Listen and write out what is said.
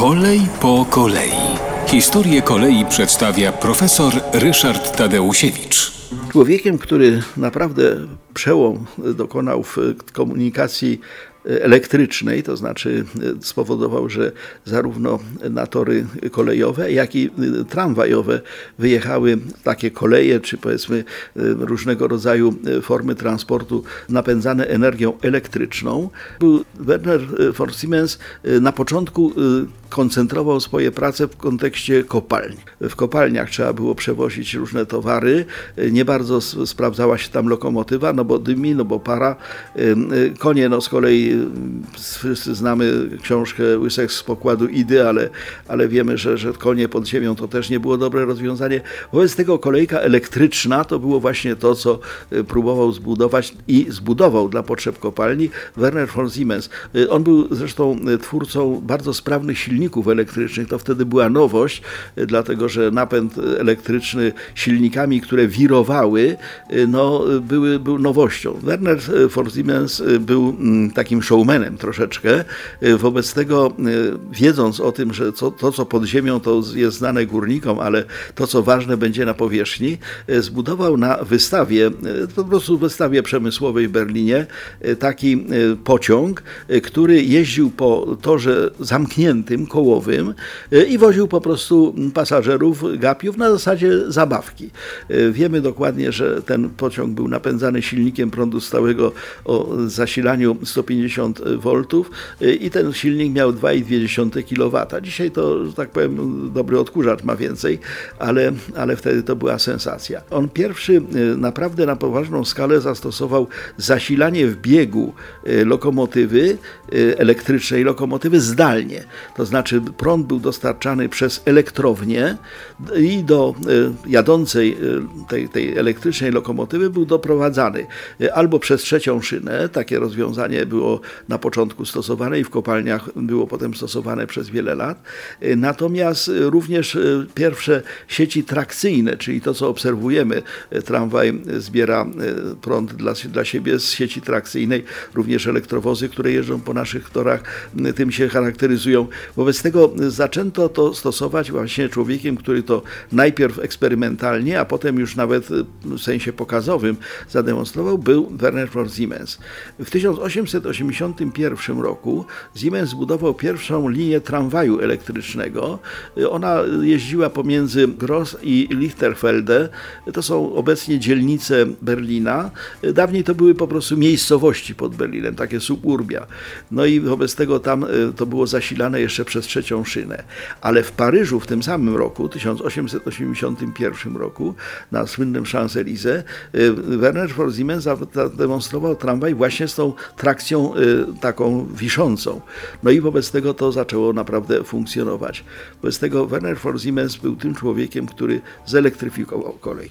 Kolej po kolei. Historię kolei przedstawia profesor Ryszard Tadeusiewicz. Człowiekiem, który naprawdę przełom dokonał w komunikacji elektrycznej, to znaczy spowodował, że zarówno na tory kolejowe, jak i tramwajowe wyjechały takie koleje, czy powiedzmy różnego rodzaju formy transportu napędzane energią elektryczną. Był Werner von Siemens na początku koncentrował swoje prace w kontekście kopalń. W kopalniach trzeba było przewozić różne towary, nie bardzo sprawdzała się tam lokomotywa, no bo dymi, no bo para. Konie no z kolei wszyscy znamy książkę Łysek z pokładu Idy, ale, ale wiemy, że, że konie pod ziemią to też nie było dobre rozwiązanie. Wobec tego kolejka elektryczna to było właśnie to, co próbował zbudować i zbudował dla potrzeb kopalni Werner von Siemens. On był zresztą twórcą bardzo sprawnych silników elektrycznych. To wtedy była nowość, dlatego że napęd elektryczny silnikami, które wirowały, no, były, był nowością. Werner von Siemens był takim showmanem troszeczkę. Wobec tego, wiedząc o tym, że to, co pod ziemią, to jest znane górnikom, ale to, co ważne, będzie na powierzchni, zbudował na wystawie, po prostu wystawie przemysłowej w Berlinie, taki pociąg, który jeździł po torze zamkniętym, kołowym i woził po prostu pasażerów, gapiów na zasadzie zabawki. Wiemy dokładnie, że ten pociąg był napędzany silnikiem prądu stałego o zasilaniu 150 V i ten silnik miał 2,2 kW. Dzisiaj to, że tak powiem, dobry odkurzacz ma więcej, ale, ale wtedy to była sensacja. On pierwszy naprawdę na poważną skalę zastosował zasilanie w biegu lokomotywy, elektrycznej lokomotywy zdalnie. To znaczy prąd był dostarczany przez elektrownię i do jadącej tej, tej elektrycznej lokomotywy był doprowadzany albo przez trzecią szynę, takie rozwiązanie było na początku stosowane i w kopalniach było potem stosowane przez wiele lat, natomiast również pierwsze sieci trakcyjne, czyli to co obserwujemy, tramwaj zbiera prąd dla, dla siebie z sieci trakcyjnej, również elektrowozy, które jeżdżą po naszych torach, tym się charakteryzują. Wobec tego zaczęto to stosować właśnie człowiekiem, który to najpierw eksperymentalnie, a potem już nawet w sensie pokazowym zademonstrował, był Werner von Siemens. W 1881 roku Siemens zbudował pierwszą linię tramwaju elektrycznego. Ona jeździła pomiędzy Gross i Lichterfelde. To są obecnie dzielnice Berlina. Dawniej to były po prostu miejscowości pod Berlinem, takie suburbia. No i wobec tego tam to było zasilane jeszcze przez trzecią szynę. Ale w Paryżu w tym samym roku, 1881 roku, na słynnym Champs-Élysées, Werner von Siemens zademonstrował tramwaj właśnie z tą trakcją taką wiszącą. No i wobec tego to zaczęło naprawdę funkcjonować. Wobec tego Werner von Siemens był tym człowiekiem, który zelektryfikował kolej.